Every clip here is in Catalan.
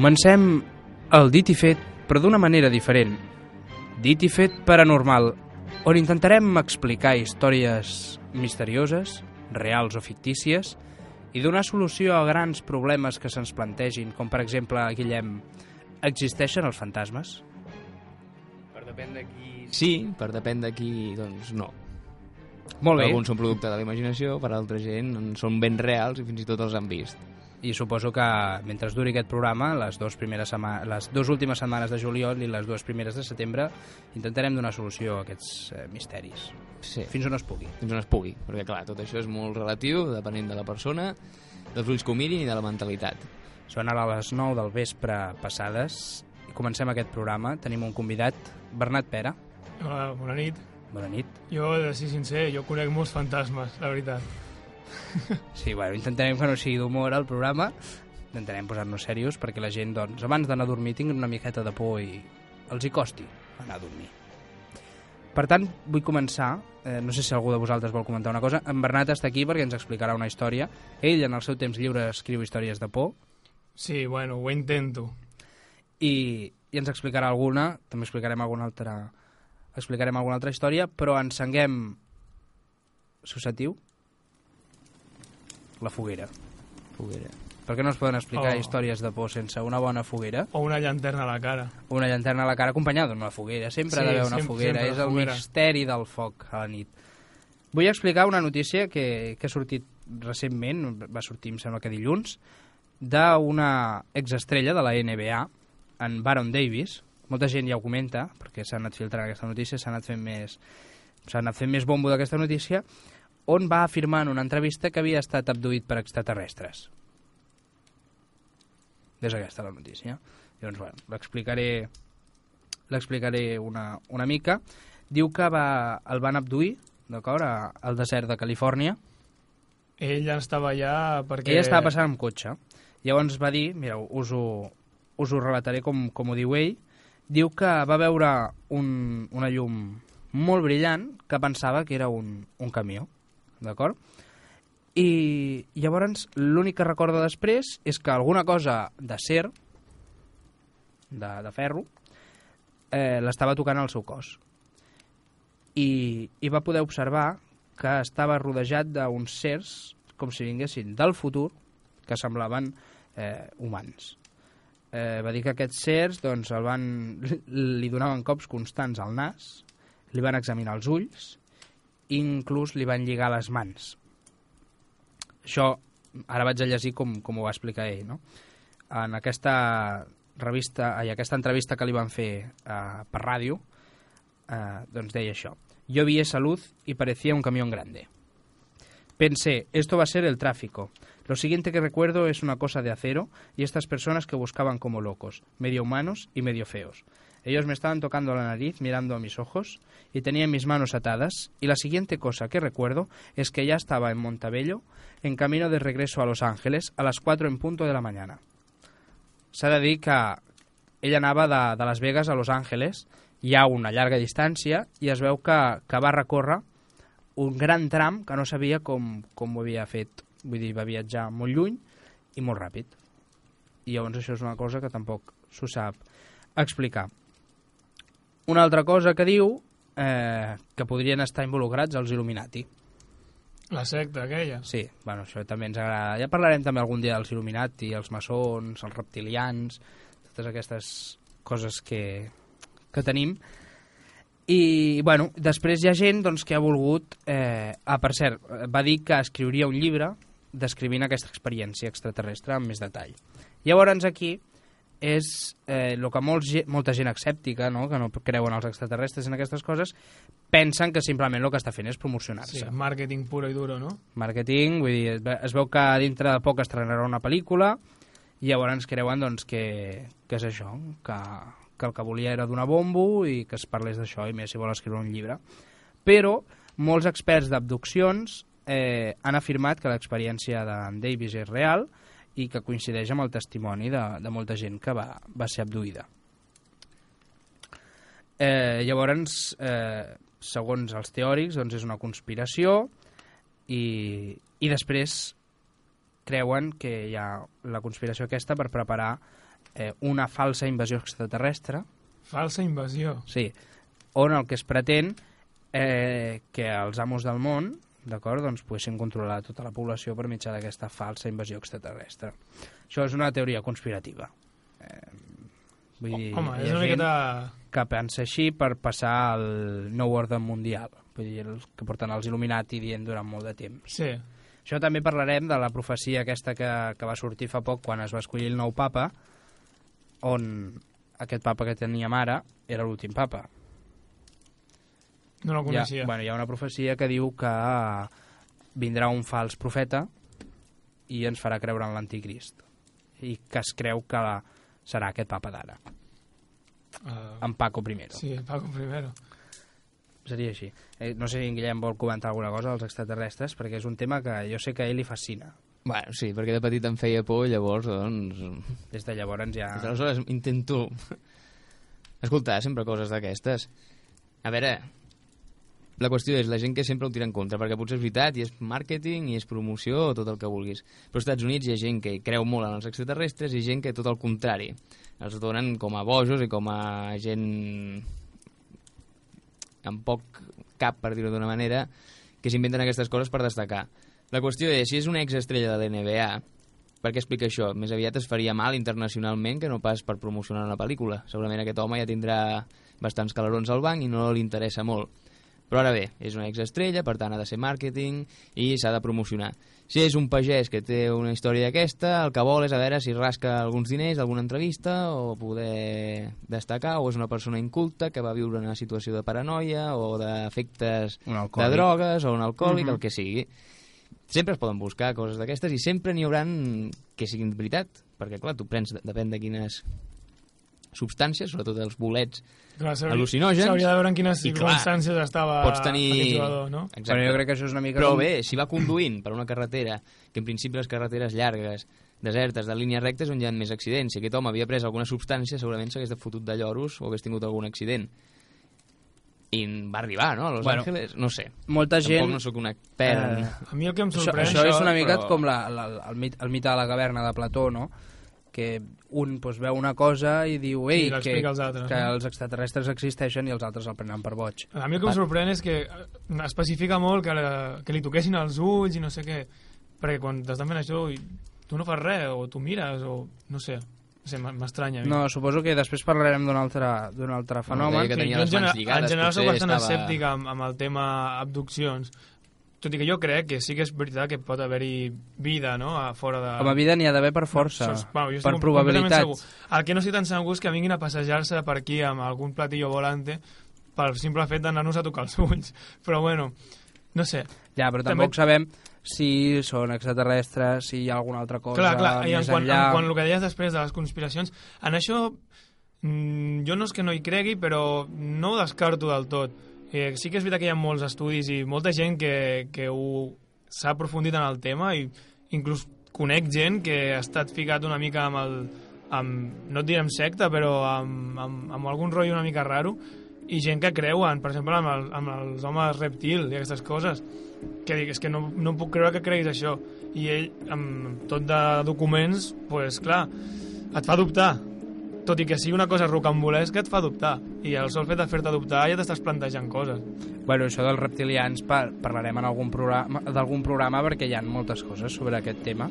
Comencem el dit i fet, però d'una manera diferent. Dit i fet paranormal, on intentarem explicar històries misterioses, reals o fictícies, i donar solució a grans problemes que se'ns plantegin, com per exemple, Guillem, existeixen els fantasmes? Per depèn de qui... Sí, per depèn de qui, doncs no. Molt bé, alguns són producte de la imaginació, per altra gent són ben reals i fins i tot els han vist. I suposo que mentre duri aquest programa, les dues, primeres sema les dues últimes setmanes de juliol i les dues primeres de setembre, intentarem donar solució a aquests eh, misteris, Sí. fins on es pugui. Fins on es pugui, perquè clar, tot això és molt relatiu, depenent de la persona, dels ulls que ho mirin i de la mentalitat. Són ara les 9 del vespre passades i comencem aquest programa. Tenim un convidat, Bernat Pera. Hola, bona nit. Bona nit. Jo, de ser sincer, jo conec molts fantasmes, la veritat. Sí, bueno, intentarem que no sigui d'humor el programa. Intentarem posar-nos serios perquè la gent, doncs, abans d'anar a dormir tinguin una miqueta de por i els hi costi anar a dormir. Per tant, vull començar, eh, no sé si algú de vosaltres vol comentar una cosa, en Bernat està aquí perquè ens explicarà una història. Ell, en el seu temps lliure, escriu històries de por Sí, bueno, ho intento. i, i ens explicarà alguna, també explicarem alguna altra explicarem alguna altra història, però encenguem suscetiu la foguera. Foguera. Per què no es poden explicar Oh. històries de por sense una bona foguera? O una llanterna a la cara. Una llanterna a la cara acompanyada d'una foguera. Sempre Sí, ha d'haver una sempre- foguera. sempre És el foguera. misteri del foc a la nit. Vull explicar una notícia que, que ha sortit recentment, va sortir, em sembla que dilluns, d'una exestrella de la NBA, en Baron Davis. Molta gent ja ho comenta, perquè s'ha anat filtrant aquesta notícia, s'ha anat fent més s'ha anat fent més bombo d'aquesta notícia, on va afirmar en una entrevista que havia estat abduït per extraterrestres. És aquesta la notícia. Llavors, bueno, l'explicaré l'explicaré una, una mica. Diu que va, el van abduir, d'acord, al desert de Califòrnia. Ell ja estava allà perquè... Ella estava passant amb cotxe. Llavors va dir, mireu, us ho, us ho relataré com, com ho diu ell, diu que va veure un, una llum molt brillant que pensava que era un, un camió, d'acord? I llavors l'únic que recorda després és que alguna cosa d'acer, de, de ferro, eh, l'estava tocant al seu cos. I, I va poder observar que estava rodejat d'uns certs com si vinguessin del futur que semblaven eh, humans. Eh, va dir que aquests certs doncs, el van, li donaven cops constants al nas, li van examinar els ulls inclús li van lligar les mans. Això ara vaig a llegir com, com ho va explicar ell. No? En aquesta revista, ai, aquesta entrevista que li van fer eh, per ràdio, eh, doncs deia això. Yo vi esa luz y parecía un camión grande. Pensé, esto va a ser el tráfico. Lo siguiente que recuerdo es una cosa de acero y estas personas que buscaban como locos, medio humanos y medio feos. Ellos me estaban tocando la nariz mirando a mis ojos y tenían mis manos atadas y la siguiente cosa que recuerdo es que ya estaba en Montebello en camino de regreso a Los Ángeles a las 4 en punto de la mañana. S'ha de dir que ella anava de, de Las Vegas a Los Ángeles, hi ha una llarga distància i es veu que, que va recórrer un gran tram que no sabia com, com ho havia fet. Vull dir, va viatjar molt lluny i molt ràpid. I llavors això és una cosa que tampoc s'ho sap explicar. Una altra cosa que diu eh, que podrien estar involucrats els Illuminati. La secta aquella. Sí, bueno, això també ens agrada. Ja parlarem també algun dia dels Illuminati, els maçons, els reptilians, totes aquestes coses que, que tenim. I, bueno, després hi ha gent doncs, que ha volgut... Eh, ah, per cert, va dir que escriuria un llibre descrivint aquesta experiència extraterrestre amb més detall. Llavors aquí és eh, el que molts, molta gent escèptica, no? que no creuen els extraterrestres en aquestes coses, pensen que simplement el que està fent és promocionar-se Sí, màrqueting puro i duro, no? màrqueting, vull dir, es veu que dintre de poc estrenarà una pel·lícula i llavors creuen doncs, que, que és això, que, que el que volia era donar bombo i que es parlés d'això i més si vol escriure un llibre. Però molts experts d'abduccions eh, han afirmat que l'experiència d'en Davis és real i que coincideix amb el testimoni de, de molta gent que va, va ser abduïda. Eh, llavors, eh, segons els teòrics, doncs és una conspiració i, i després creuen que hi ha la conspiració aquesta per preparar eh, una falsa invasió extraterrestre, Falsa invasió. sí, on el que es pretén eh, que els amos del món d'acord, doncs poguessin controlar tota la població per mitjà d'aquesta falsa invasió extraterrestre. Això és una teoria conspirativa. Eh, vull dir, Home, és una miqueta... que pensa així per passar al nou ordre mundial, vull dir, el que porten els Illuminati dient durant molt de temps. Sí. Això també parlarem de la profecia aquesta que, que va sortir fa poc quan es va escollir el nou papa, on aquest papa que teníem ara era l'últim papa. No la Hi ha, coneixia. bueno, hi ha una profecia que diu que vindrà un fals profeta i ens farà creure en l'anticrist i que es creu que la, serà aquest papa d'ara, Uh, en Paco I. sí, Paco primero. Seria així. Eh, no sé si en Guillem vol comentar alguna cosa als extraterrestres, perquè és un tema que jo sé que a ell li fascina. Bueno, sí, perquè de petit em feia por, llavors, doncs... Des de llavors ja... Des d'aleshores intento escoltar sempre coses d'aquestes. A veure, la qüestió és la gent que sempre ho tira en contra, perquè potser és veritat, i és màrqueting, i és promoció, o tot el que vulguis. Però als Estats Units hi ha gent que creu molt en els extraterrestres i gent que tot el contrari. Els donen com a bojos i com a gent amb poc cap, per dir-ho d'una manera, que s'inventen aquestes coses per destacar. La qüestió és, si és una exestrella de l'NBA, per què explica això? Més aviat es faria mal internacionalment que no pas per promocionar una pel·lícula. Segurament aquest home ja tindrà bastants calarons al banc i no li interessa molt. Però ara bé, és una exestrella, per tant ha de ser màrqueting i s'ha de promocionar. Si és un pagès que té una història d'aquesta, el que vol és a veure si rasca alguns diners, alguna entrevista, o poder destacar, o és una persona inculta que va viure una situació de paranoia o d'efectes de drogues o un alcohòlic, Mhm. el que sigui. Sempre es poden buscar coses d'aquestes i sempre n'hi hauran que siguin veritat, perquè clar, tu prens, depèn de quines substàncies, sobretot els bolets Clar, al·lucinògens. S'hauria de veure en quines I, clar, circumstàncies estava pots tenir... aquest jugador, no? Exacte. Però jo crec que això és una mica... Però bé, si va conduint per una carretera, que en principi les carreteres llargues, desertes, de línies rectes, on hi ha més accidents. Si aquest home havia pres alguna substància, segurament s'hagués fotut de lloros o hagués tingut algun accident. I va arribar, no?, a Los Bueno, Angeles. No sé. Molta Tampoc gent... no sóc un expert. Eh, A mi el que em Això, sorprèn... això és una mica però- com la, la, el, mit, el mite de la caverna de Plató, no? Que un pues, veu una cosa i diu I ei, que, l'explica als altres, que no? els extraterrestres existeixen i els altres el prenen per boig. A mi el que em sorprèn és que eh, especifica molt que, la, que li toquessin els ulls i no sé què, perquè quan t'estan fent això i tu no fas res, o tu mires, o no sé, no sé m'estranya. No, suposo que després parlarem d'un altre, altre fenomen. deia que Sí, tenia jo en, les mans general, lligades, en general soc bastant estava- escèptic amb, amb el tema abduccions, tot i que jo crec que sí que és veritat que pot haver-hi vida, no?, a fora de... Com a vida n'hi ha d'haver per força, és- bueno, per probabilitats. El que no estic tan segur és que vinguin a passejar-se per aquí amb algun platillo volante pel simple fet d'anar-nos a tocar els ulls. Però bueno, no sé. Ja, però També- tampoc sabem si són extraterrestres, si hi ha alguna altra cosa clar, clar, i en quan, enllà. en quan el que deies després de les conspiracions, en això mm, jo no és que no hi cregui, però no ho descarto del tot. Eh, sí que és veritat que hi ha molts estudis i molta gent que, que ho s'ha aprofundit en el tema i inclús conec gent que ha estat ficat una mica amb el amb, no et direm secta, però amb, amb, amb algun rotllo una mica raro i gent que creuen, per exemple, amb, el, amb els homes reptil i aquestes coses. Que dic, és que no, no puc creure que creguis això. I ell, amb tot de documents pues clar, et fa dubtar tot i que sigui una cosa rocambolesca et fa dubtar i el sol fet de fer-te dubtar ja t'estàs plantejant coses Bueno, això dels reptilians par parlarem en algun programa d'algun programa perquè hi ha moltes coses sobre aquest tema.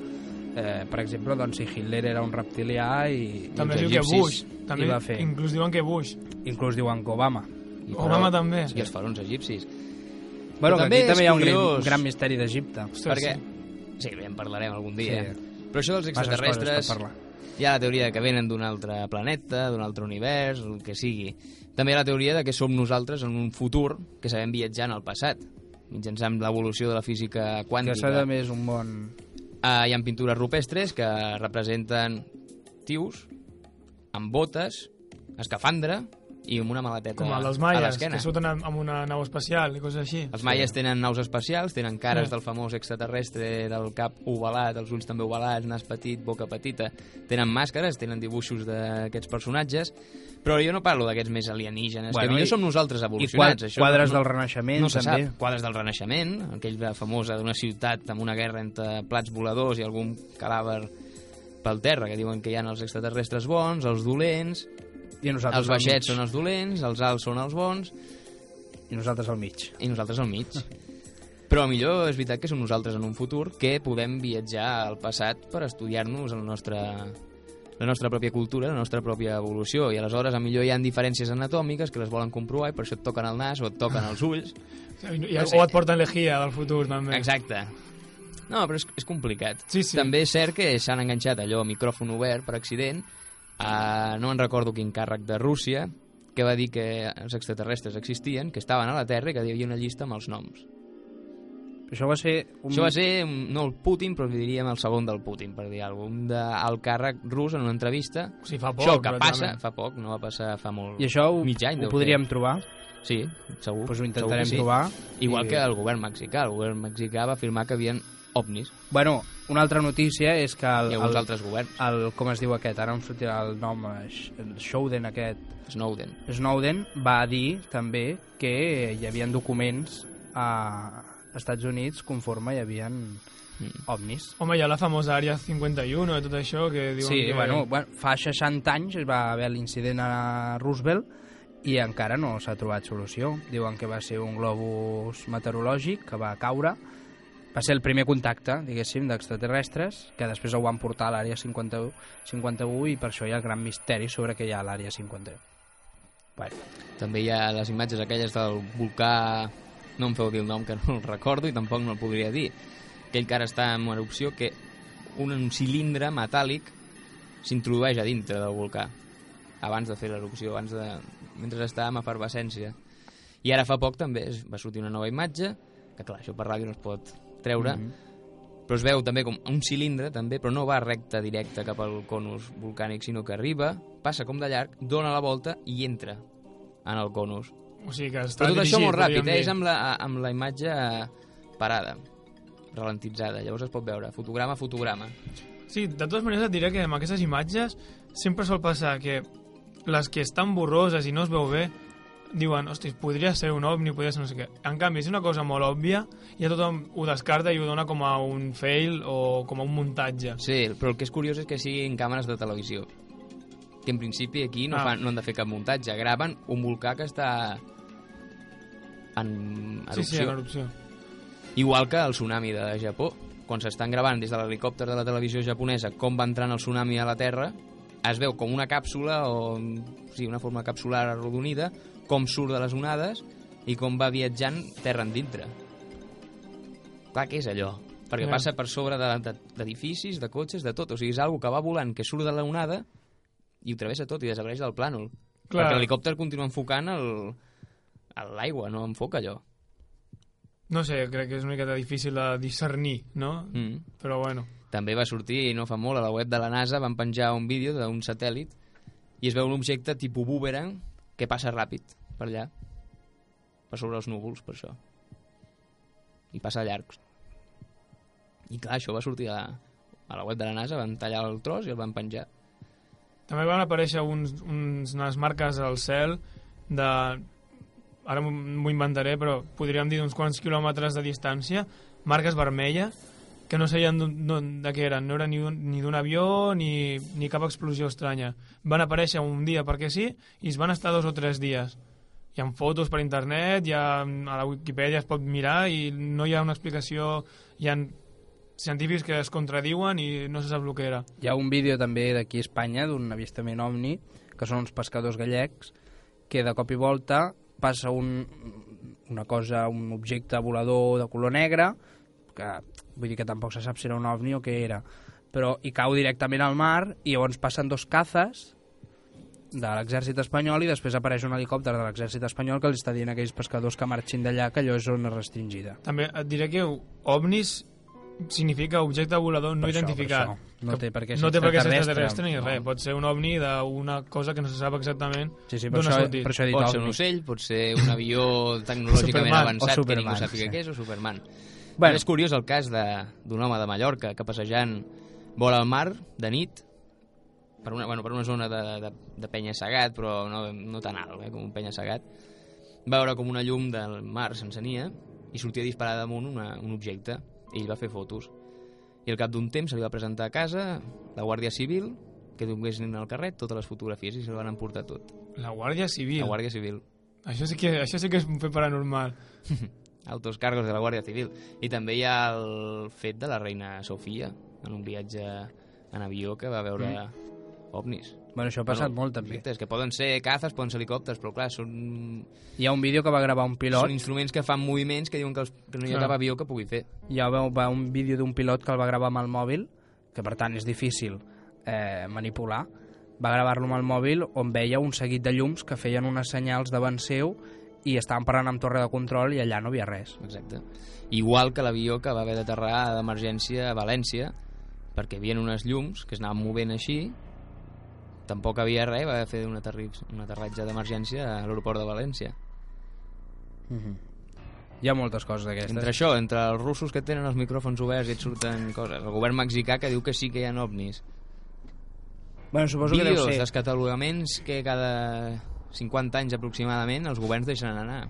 Eh, per exemple, doncs, si Hitler era un reptilià i, també els diu que Bush també, hi va fer. inclús diuen que Bush inclús diuen que Obama. I Obama també I els faraons egipcis. Bueno, que també aquí també hi ha un gran, curiós. gran misteri d'Egipte. Perquè... sí. Sí, en parlarem algun dia. Sí. Però això dels Masses coses extraterrestres... Hi ha la teoria de que venen d'un altre planeta, d'un altre univers, el que sigui. També hi ha la teoria de que som nosaltres en un futur que sabem viatjar en el passat, mitjançant l'evolució de la física Que quàntica. s'ha de més un bon... Uh, hi ha pintures rupestres que representen tios amb botes, escafandra i amb una maleteta com a maies l'esquena. que surten amb una nau espacial i coses així Els maies tenen naus espacials, tenen cares Sí. del famós extraterrestre del cap ovalat, els ulls també ovalats, nas petit, boca petita. Tenen màscares, tenen dibuixos d'aquests personatges, però jo no parlo d'aquests més alienígenes, Bueno, que millor i- som nosaltres I evolucionats. quad això quadres no, del Renaixement, no se també. sap. Quadres del Renaixement, aquella famosa d'una ciutat amb una guerra entre plats voladors i algun cadàver pel terra, que diuen que hi ha els extraterrestres bons, els dolents, I nosaltres els al baixets mig. són els dolents, els alts són els bons, I nosaltres al mig. i nosaltres al mig. Però millor és veritat que som nosaltres en un futur que podem viatjar al passat per estudiar-nos el nostre, la nostra pròpia cultura, la nostra pròpia evolució, i aleshores a millor hi ha diferències anatòmiques que les volen comprovar i per això et toquen el nas o et toquen els ulls. I, o et porten lejia del futur, també. Exacte. No, però és, és complicat. Sí, sí. També és cert que s'han enganxat allò, micròfon obert, per accident, a, no en recordo quin càrrec de Rússia, que va dir que els extraterrestres existien, que estaven a la Terra i que hi havia una llista amb els noms. Això va ser... Un... Això va ser, no el Putin, però diríem el segon del Putin, per dir alguna cosa. Un d'alt càrrec rus en una entrevista. O sigui, fa poc, això que passa, fa poc, no va passar fa molt... I això ho, mig any, ho podríem fer. trobar. Sí, segur. Doncs ho segur intentarem que sí. trobar. Igual I- que el govern mexicà. El govern mexicà va afirmar que havien ovnis. Bueno, una altra notícia és que el, Hi ha alguns el, altres governs. el, com es diu aquest, ara em sortirà el nom, el Snowden aquest, Snowden. Snowden va dir també que hi havia documents a Estats Units conforme hi havia Mm. ovnis. Home, hi ha la famosa àrea 51 i tot això que diuen Sí, que... bueno, bueno, fa 60 anys va haver l'incident a Roosevelt i encara no s'ha trobat solució. Diuen que va ser un globus meteorològic que va caure. Va ser el primer contacte, diguéssim, d'extraterrestres, que després ho van portar a l'àrea 51, 51 i per això hi ha el gran misteri sobre què hi ha a l'àrea 51. Bueno, També hi ha les imatges aquelles del volcà... No em feu dir el nom, que no el recordo i tampoc no el podria dir. Aquell que ara està en erupció, que un cilindre metàl·lic s'introdueix a dintre del volcà abans de fer l'erupció, abans de... mentre està en efervescència. I ara fa poc també es va sortir una nova imatge, que clar, això per ràdio no es pot treure, Mhm. però es veu també com un cilindre, també, però no va recte directe cap al conus volcànic, sinó que arriba, passa com de llarg, dona la volta i entra en el conus. O sigui que està Però tot això dirigit, molt ràpid, eh? és amb la, amb la imatge parada, ralentitzada, llavors es pot veure fotograma a fotograma. Sí, de totes maneres et diré que amb aquestes imatges sempre sol passar que les que estan borroses i no es veu bé diuen, hosti, podria ser un ovni, podria ser no sé què. En canvi, és una cosa molt òbvia, ja tothom ho descarta i ho dona com a un fail o com a un muntatge. Sí, però el que és curiós és que siguin càmeres de televisió. Que en principi aquí no, Ah. fan, no han de fer cap muntatge, graven un volcà que està en erupció. Sí, sí, en erupció. Igual que el tsunami de Japó. Quan s'estan gravant des de l'helicòpter de la televisió japonesa com va entrant el tsunami a la Terra, es veu com una càpsula o sí, una forma capsular arrodonida, com surt de les onades i com va viatjant terra endintre. Clar, què és allò? Perquè Ja. passa per sobre de- de- d'edificis, de, de cotxes, de tot. O sigui, és algo que va volant, que surt de la onada i ho travessa tot i desapareix del plànol. Clar. Perquè l'helicòpter continua enfocant l'aigua, no enfoca allò. No sé, crec que és una miqueta difícil de discernir, no? Mm. Però bueno. També va sortir, no fa molt, a la web de la NASA van penjar un vídeo d'un satèl·lit i es veu un objecte tipus boomerang que passa ràpid per allà, per sobre els núvols, per això. I passa llargs. I clar, això va sortir a la, a la web de la NASA, van tallar el tros i el van penjar. També van aparèixer uns, uns, unes marques al cel de... Ara m'ho- inventaré, però podríem dir d'uns quants quilòmetres de distància, marques vermelles, que no sabien de què eren. No eren ni d'un avió ni, ni cap explosió estranya. Van aparèixer un dia perquè sí i es van estar dos o tres dies. Hi ha fotos per internet, hi ha, a la Wikipedia es pot mirar i no hi ha una explicació... Hi ha científics que es contradiuen i no se sap el que era. Hi ha un vídeo també d'aquí a Espanya d'un avistament ovni, que són uns pescadors gallecs, que de cop i volta passa un, una cosa, un objecte volador de color negre, que vull dir que tampoc se sap si era un ovni o què era, però hi cau directament al mar i llavors passen dos cazes de l'exèrcit espanyol i després apareix un helicòpter de l'exèrcit espanyol que els està dient a aquells pescadors que marxin d'allà que allò és zona restringida. També et diré que ovnis significa objecte volador no Per això, identificat. això. No té per què ser no té per què ser extraterrestre, extraterrestre ni no. res. Pot ser un ovni d'una cosa que no se sap exactament Sí, sí, per d'on ha això, sortit. per això he dit Pot ser ovni. un ocell, pot ser un avió tecnològicament Superman. avançat que ningú sàpiga sí. què és, o Superman. Bueno. És curiós el cas de- d'un home de Mallorca que passejant vora al mar de nit per una, bueno, per una zona de, de, de penya-segat, però no, no tan alt eh, com un penya-segat, va veure com una llum del mar s'encenia i sortia disparada damunt una, un objecte i ell va fer fotos. I al cap d'un temps se li va presentar a casa la Guàrdia Civil que donguessin al carret totes les fotografies i se li van emportar tot. La Guàrdia Civil. La Guàrdia Civil. Això sí que, això sí que és un fet paranormal. Altos cargos de la Guàrdia Civil. I també hi ha el fet de la reina Sofia en un viatge en avió que va veure mm. ovnis. Bueno, això ha passat molt, també. Que poden ser cazes, poden ser helicòpters, però clar, són, Hi ha un vídeo que va gravar un pilot, són instruments que fan moviments que diuen que, els, que no hi ha Clar. cap avió que pugui fer. hi ha va un vídeo d'un pilot que el va gravar amb el mòbil, que per tant és difícil eh, manipular, va gravar-lo amb el mòbil on veia un seguit de llums que feien unes senyals davant seu i estaven parlant amb torre de control i allà no hi havia res. Exacte. Igual que l'avió que va haver d'aterrar d'emergència a València, perquè hi havia unes llums que es anaven movent així, tampoc havia res, va haver de fer un, aterri un aterratge d'emergència a l'aeroport de València. Hi ha moltes coses d'aquestes. Entre això, entre els russos que tenen els micròfons oberts i et surten coses, el govern mexicà que diu que sí que hi ha ovnis, Bueno, suposo que deu vídeos, ser. descatalogaments que cada 50 anys aproximadament els governs deixen anar.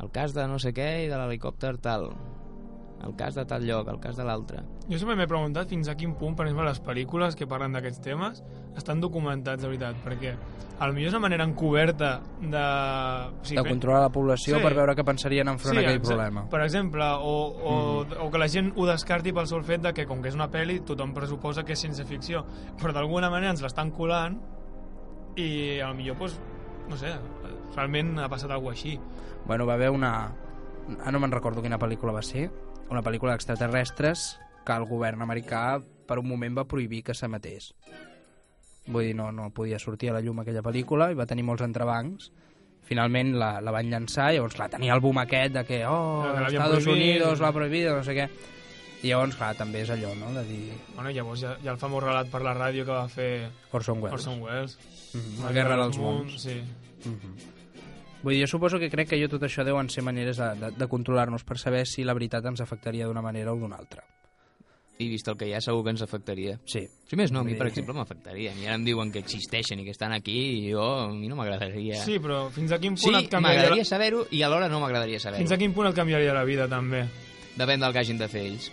El cas de no sé què i de l'helicòpter tal. El cas de tal lloc, el cas de l'altre. Jo sempre m'he preguntat fins a quin punt, per exemple, les pel·lícules que parlen d'aquests temes estan documentats de veritat, perquè a lo millor és una manera encoberta de... O de controlar la població Sí. per veure què pensarien enfront sí, aquell exa- problema. Per exemple, o, o, mm. o que la gent ho descarti pel sol fet de que, com que és una pel·li, tothom pressuposa que és ciència ficció, però d'alguna manera ens l'estan colant i a lo millor, pues, no sé, realment ha passat alguna així. Bueno, va haver una... Ah, no me'n recordo quina pel·lícula va ser. Una pel·lícula d'extraterrestres que el govern americà per un moment va prohibir que s'emetés. Vull dir, no, no podia sortir a la llum aquella pel·lícula i va tenir molts entrebancs. Finalment la, la van llançar i llavors, clar, tenia el boom aquest de que, oh, Que l'havien Estados prohibit. Unidos l'ha prohibido, no sé què. I llavors, clar, també és allò, no?, de dir Bueno, llavors hi ha el famós relat per la ràdio que va fer Orson Welles. Orson Welles. Mhm, La guerra dels mons. Sí. Vull dir, jo suposo que crec que jo tot això deuen ser maneres de, de, de controlar-nos per saber si la veritat ens afectaria d'una manera o d'una altra. I vist el que hi ha, segur que ens afectaria. Sí. Si més no, a mi, per exemple, m'afectaria. A mi ara em diuen que existeixen i que estan aquí i jo, a mi no m'agradaria... Sí, però fins a quin Sí, punt et canviaria... m'agradaria saber-ho i alhora no m'agradaria Fins a saber-ho. quin punt et canviaria la vida, també? Depèn del que hagin de fer ells.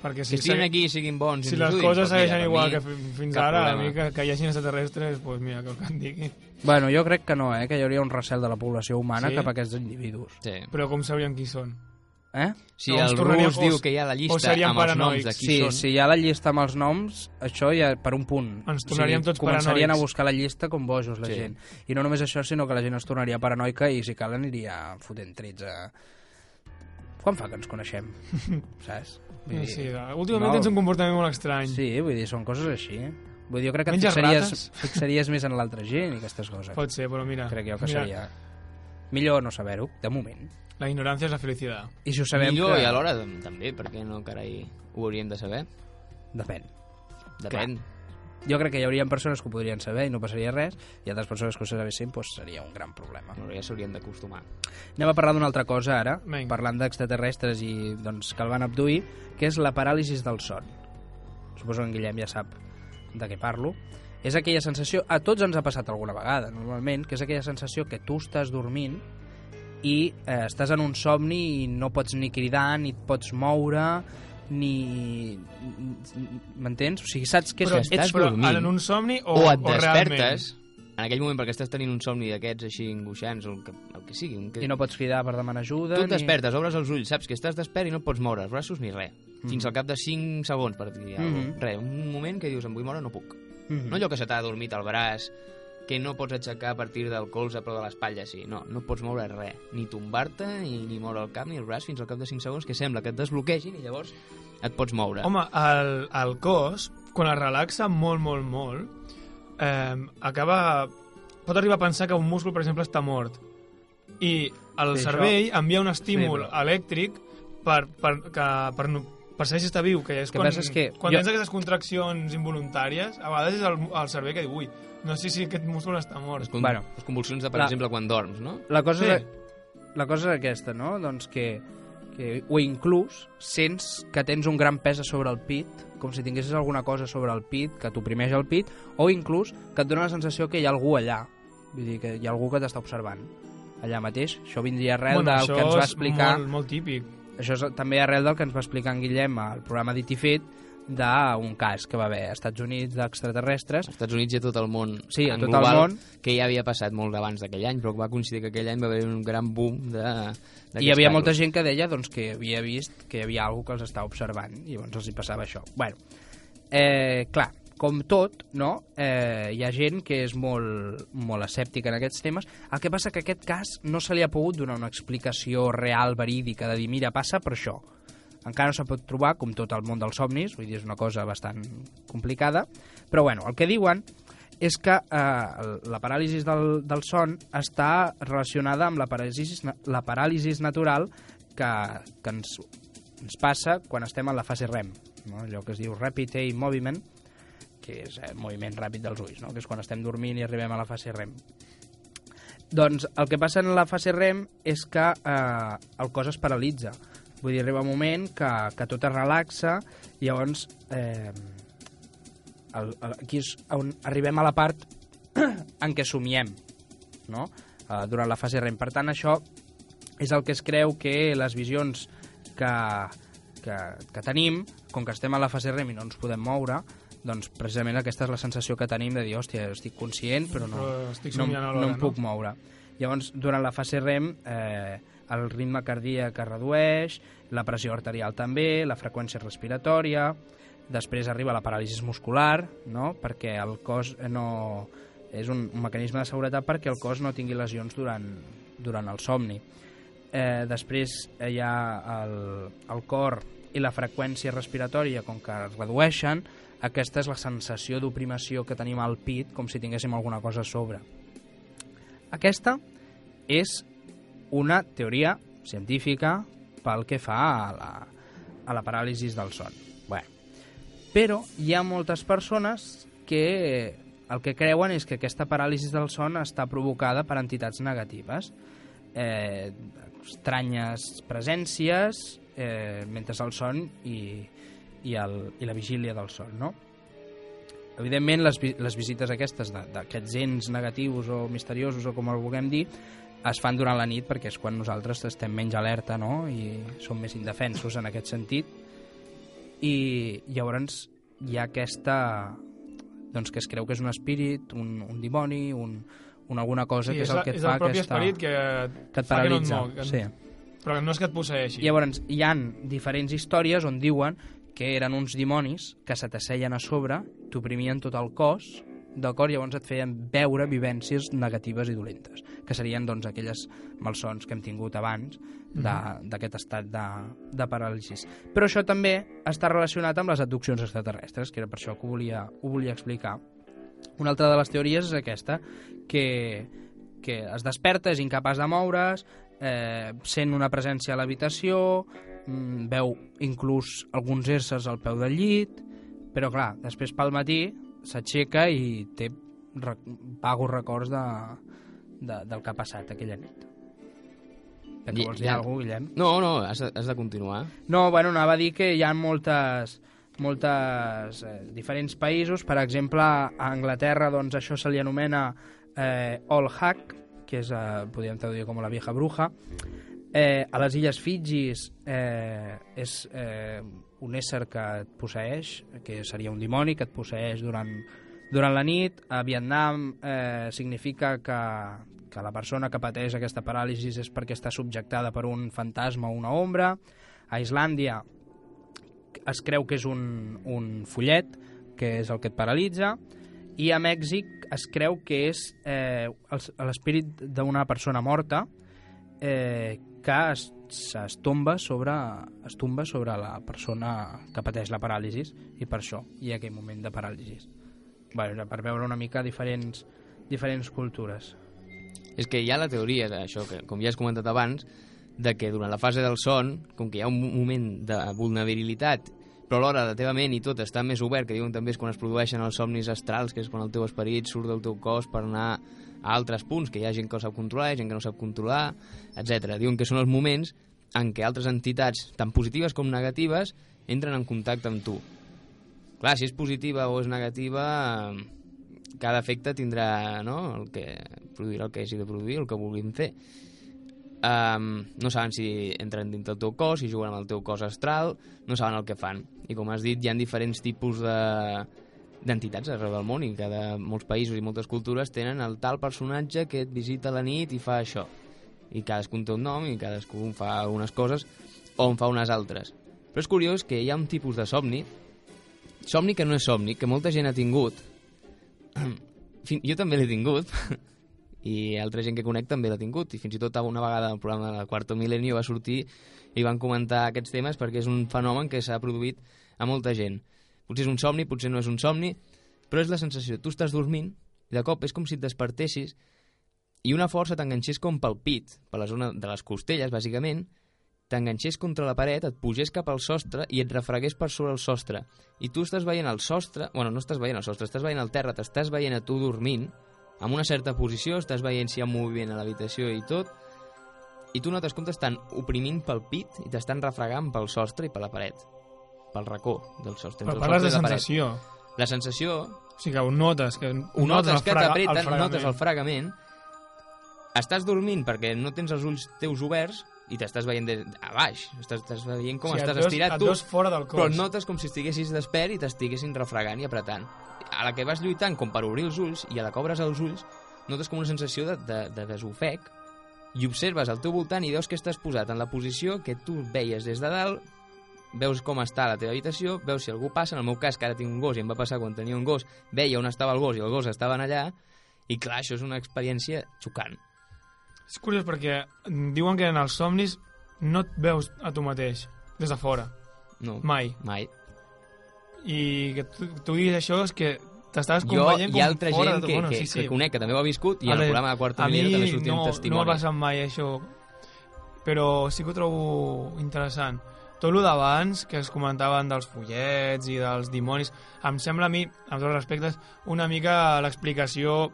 Perquè Que estiguin aquí i siguin bons si les coses doncs segueixen mira, igual mi, que fi- fins ara, a mi que, que hi hagi extraterrestres, doncs pues mira, que el que em digui. Bueno, jo crec que no, eh? que hi hauria un recel de la població humana Sí? cap a aquests individus. Sí. Però com sabrien qui són? Eh? Si No, el rus o- diu que hi ha la o llista amb els noms paranoics. de qui Sí, són... si hi ha la llista amb els noms, això ja per un punt. Ens tornaríem tots començarien paranoics. a buscar la llista com bojos, la Sí. gent. I no només això, sinó que la gent es tornaria paranoica i si cal aniria fotent trets a... Quan fa que ens coneixem? Saps? Vull dir, Sí, últimament no. tens un comportament molt estrany. Sí, vull dir, són coses així. Vull dir, jo crec que et Menges fixaries, rates? fixaries més en l'altra gent i aquestes coses. Pot ser, però mira, Crec jo que mira seria... Millor no saber-ho, de moment. la ignorància és la felicitat. I si ho sabem Millor que... i alhora també, perquè no, carai, ho hauríem de saber. Depèn. Depèn. Jo crec que hi haurien persones que ho podrien saber i no passaria res, i altres persones que ho sabessin doncs seria un gran problema. Bueno, ja s'haurien d'acostumar. Anem a parlar d'una altra cosa ara, Vinga. parlant d'extraterrestres i doncs, que el van abduir, que és la paràlisi del son. Suposo que en Guillem ja sap de què parlo. És aquella sensació, a tots ens ha passat alguna vegada, normalment, que és aquella sensació que tu estàs dormint i eh, estàs en un somni i no pots ni cridar, ni et pots moure, ni... M'entens? O sigui, saps que és, Però, estàs ets... però dormint. en un somni o, O, et o realment? despertes en aquell moment perquè estàs tenint un somni d'aquests així angoixants o el que, el que sigui. Un que... i no pots cridar per demanar ajuda. Tu et ni... despertes, obres els ulls, saps que estàs despert i no et pots moure els braços ni res. Fins al cap de 5 segons, per dir Mhm. cosa. Res, un moment que dius, em vull moure, no puc. Mhm. No allò que se t'ha adormit el braç, que no pots aixecar a partir del colze però de l'espatlla, sí. No, no pots moure res. Ni tombar-te, ni, ni moure el cap ni el braç fins al cap de 5 segons, que sembla que et desbloquegin i llavors et pots moure. Home, el, el cos, quan es relaxa molt, molt, molt, eh, acaba... Pot arribar a pensar que un múscul, per exemple, està mort. I el Sí, cervell envia un estímul Sí, però- elèctric per, per, que, per, no- per saber si està viu, que és que quan, és que quan jo- tens aquestes contraccions involuntàries, a vegades és el, el cervell que diu, ui, no sé si aquest múscul està mort. Les, con Bueno. les convulsions de, per La- exemple, quan dorms, no? La cosa, Sí. és, la cosa és aquesta, no? Doncs que, que, o inclús sents que tens un gran pes a sobre el pit, com si tinguessis alguna cosa sobre el pit, que t'oprimeix el pit, o inclús que et dona la sensació que hi ha algú allà. Vull dir, que hi ha algú que t'està observant allà mateix. Això vindria arrel bueno, del que ens va és explicar... Molt, molt típic. Això és també arrel del que ens va explicar en Guillem al programa d'Itifit, d'un cas que va haver als Estats Units d'extraterrestres. Als Estats Units i a tot el món Sí, a en tot el global, món. que ja havia passat molt abans d'aquell any, però que va coincidir que aquell any va haver un gran boom de I hi havia molta gent que deia doncs, que havia vist que hi havia algú que els estava observant i llavors els hi passava això. Bueno, eh, clar, com tot, no? eh, hi ha gent que és molt, molt escèptica en aquests temes. El que passa que aquest cas no se li ha pogut donar una explicació real, verídica, de dir, mira, passa per això. Encara no se pot trobar, com tot el món dels somnis, vull dir, és una cosa bastant complicada, però bueno, el que diuen és que eh, la paràlisi del, del son està relacionada amb la paràlisi, la paràlisi natural que, que ens, ens passa quan estem en la fase REM, no? allò que es diu Rapid Eye Movement, que és eh, moviment ràpid dels ulls, no? que és quan estem dormint i arribem a la fase REM. Doncs el que passa en la fase REM és que eh, el cos es paralitza. Vull dir, arriba un moment que, que tot es relaxa i llavors eh, el, el, aquí és on arribem a la part en què somiem, no? Eh, durant la fase REM. Per tant, això és el que es creu que les visions que, que, que tenim, com que estem a la fase REM i no ens podem moure, doncs precisament aquesta és la sensació que tenim de dir, hòstia, estic conscient però no, Però estic no, no alhora, em puc moure. Llavors, durant la fase REM, eh, el ritme cardíac es redueix, la pressió arterial també, la freqüència respiratòria, després arriba la paràlisi muscular, no? perquè el cos no... és un, un mecanisme de seguretat perquè el cos no tingui lesions durant, durant el somni. Eh, després eh, hi ha el, el cor i la freqüència respiratòria, com que es redueixen, aquesta és la sensació d'oprimació que tenim al pit, com si tinguéssim alguna cosa a sobre. Aquesta és una teoria científica pel que fa a la, a la paràlisi del son. Bé, però hi ha moltes persones que el que creuen és que aquesta paràlisi del son està provocada per entitats negatives, eh, estranyes presències eh, mentre el son i, i, el, i la vigília del son, no? Evidentment, les, les visites aquestes d'aquests ens negatius o misteriosos o com el vulguem dir, es fan durant la nit perquè és quan nosaltres estem menys alerta no? i som més indefensos en aquest sentit i llavors hi ha aquesta doncs que es creu que és un espírit, un, un dimoni, un, un alguna cosa Sí, que és, és, el que et és fa el propi aquesta... esperit que, que et fa que no et paralitza. mou, que- sí. Però no és que et posseeixi. Llavors, hi han diferents històries on diuen que eren uns dimonis que se t'asseien a sobre, t'oprimien tot el cos, d'acord? Llavors et feien veure vivències negatives i dolentes, que serien doncs, aquelles malsons que hem tingut abans de- d'aquest estat de, de paràlisi. Però això també està relacionat amb les abduccions extraterrestres, que era per això que ho volia, ho volia explicar. Una altra de les teories és aquesta, que, que es desperta, és incapaç de moure's, eh, sent una presència a l'habitació, veu inclús alguns éssers al peu del llit, però clar, després pel matí s'aixeca i té re vagos records de, de, del que ha passat aquella nit. Que I- vols dir ja- alguna cosa, Guillem? No, no, has de, has de continuar. No, bueno, anava a dir que hi ha moltes moltes eh, diferents països, per exemple, a Anglaterra doncs això se li anomena eh, All Hack, que és, eh, podríem traduir com la vieja bruja. Eh, a les illes Fidjis eh, és eh, un ésser que et posseeix, que seria un dimoni que et posseeix durant, durant la nit. A Vietnam eh, significa que, que la persona que pateix aquesta paràlisi és perquè està subjectada per un fantasma o una ombra. A Islàndia es creu que és un, un follet, que és el que et paralitza, i a Mèxic es creu que és eh, l'espírit d'una persona morta eh, que es, es, tomba sobre, es tomba sobre la persona que pateix la paràlisi i per això hi ha aquell moment de paràlisi. Bueno, per veure una mica diferents, diferents cultures. És que hi ha la teoria d'això, que com ja has comentat abans, de que durant la fase del son, com que hi ha un moment de vulnerabilitat, però alhora la teva ment i tot està més obert, que diuen també és quan es produeixen els somnis astrals, que és quan el teu esperit surt del teu cos per anar a altres punts, que hi ha gent que ho sap controlar, hi ha gent que no sap controlar, etc. Diuen que són els moments en què altres entitats, tant positives com negatives, entren en contacte amb tu. Clar, si és positiva o és negativa, cada efecte tindrà no? el que produirà el que hagi de produir, el que vulguin fer. um, no saben si entren dins del teu cos, si juguen amb el teu cos astral, no saben el que fan. I com has dit, hi ha diferents tipus de d'entitats arreu del món i cada, molts països i moltes cultures tenen el tal personatge que et visita la nit i fa això. I cadascun té un nom i cadascú fa unes coses o en fa unes altres. Però és curiós que hi ha un tipus de somni somni que no és somni que molta gent ha tingut. Jo també l'he tingut i altra gent que conec també l'ha tingut i fins i tot una vegada al programa de Quarto Milenio va sortir i van comentar aquests temes perquè és un fenomen que s'ha produït a molta gent potser és un somni, potser no és un somni però és la sensació, tu estàs dormint i de cop és com si et despertessis i una força t'enganxés com pel pit, per la zona de les costelles, bàsicament, t'enganxés contra la paret, et pugés cap al sostre i et refregués per sobre el sostre. I tu estàs veient el sostre... Bueno, no estàs veient el sostre, estàs veient el terra, t'estàs veient a tu dormint, amb una certa posició, estàs veient si hi ha moviment a l'habitació i tot, i tu notes com t'estan oprimint pel pit i t'estan refregant pel sostre i per la paret, pel racó del sostre. Però parles de paret. sensació. La sensació O sigui que ho notes, que ho notes el que t'apreten, notes el fregament, estàs dormint perquè no tens els ulls teus oberts i t'estàs veient de, a baix, estàs, estàs veient com O sigui, estàs veus- estirat tu, fora del cos. però notes com si estiguessis despert i t'estiguessin refregant i apretant. A la que vas lluitant com per obrir els ulls i a la que obres els ulls notes com una sensació de, de, de desofec i observes al teu voltant i veus que estàs posat en la posició que tu veies des de dalt veus com està la teva habitació, veus si algú passa, en el meu cas, que ara tinc un gos i em va passar quan tenia un gos, veia on estava el gos i el gos estaven allà, i clar, això és una experiència xocant. És curiós perquè diuen que en els somnis no et veus a tu mateix, des de fora, No, mai. mai. I que tu, tu diguis això és que t'estaves com veient hi com ha altra fora gent de tu. que, Bueno, que, sí, sí. que conec, que també ho ha viscut, i A al veure, programa de Quarto a mi Milenio també sortia no, un no testimoni. m'ha passat mai això, però sí que ho trobo interessant. Tot el d'abans, que es comentaven dels follets i dels dimonis, em sembla a mi, amb tots els respectes, una mica l'explicació,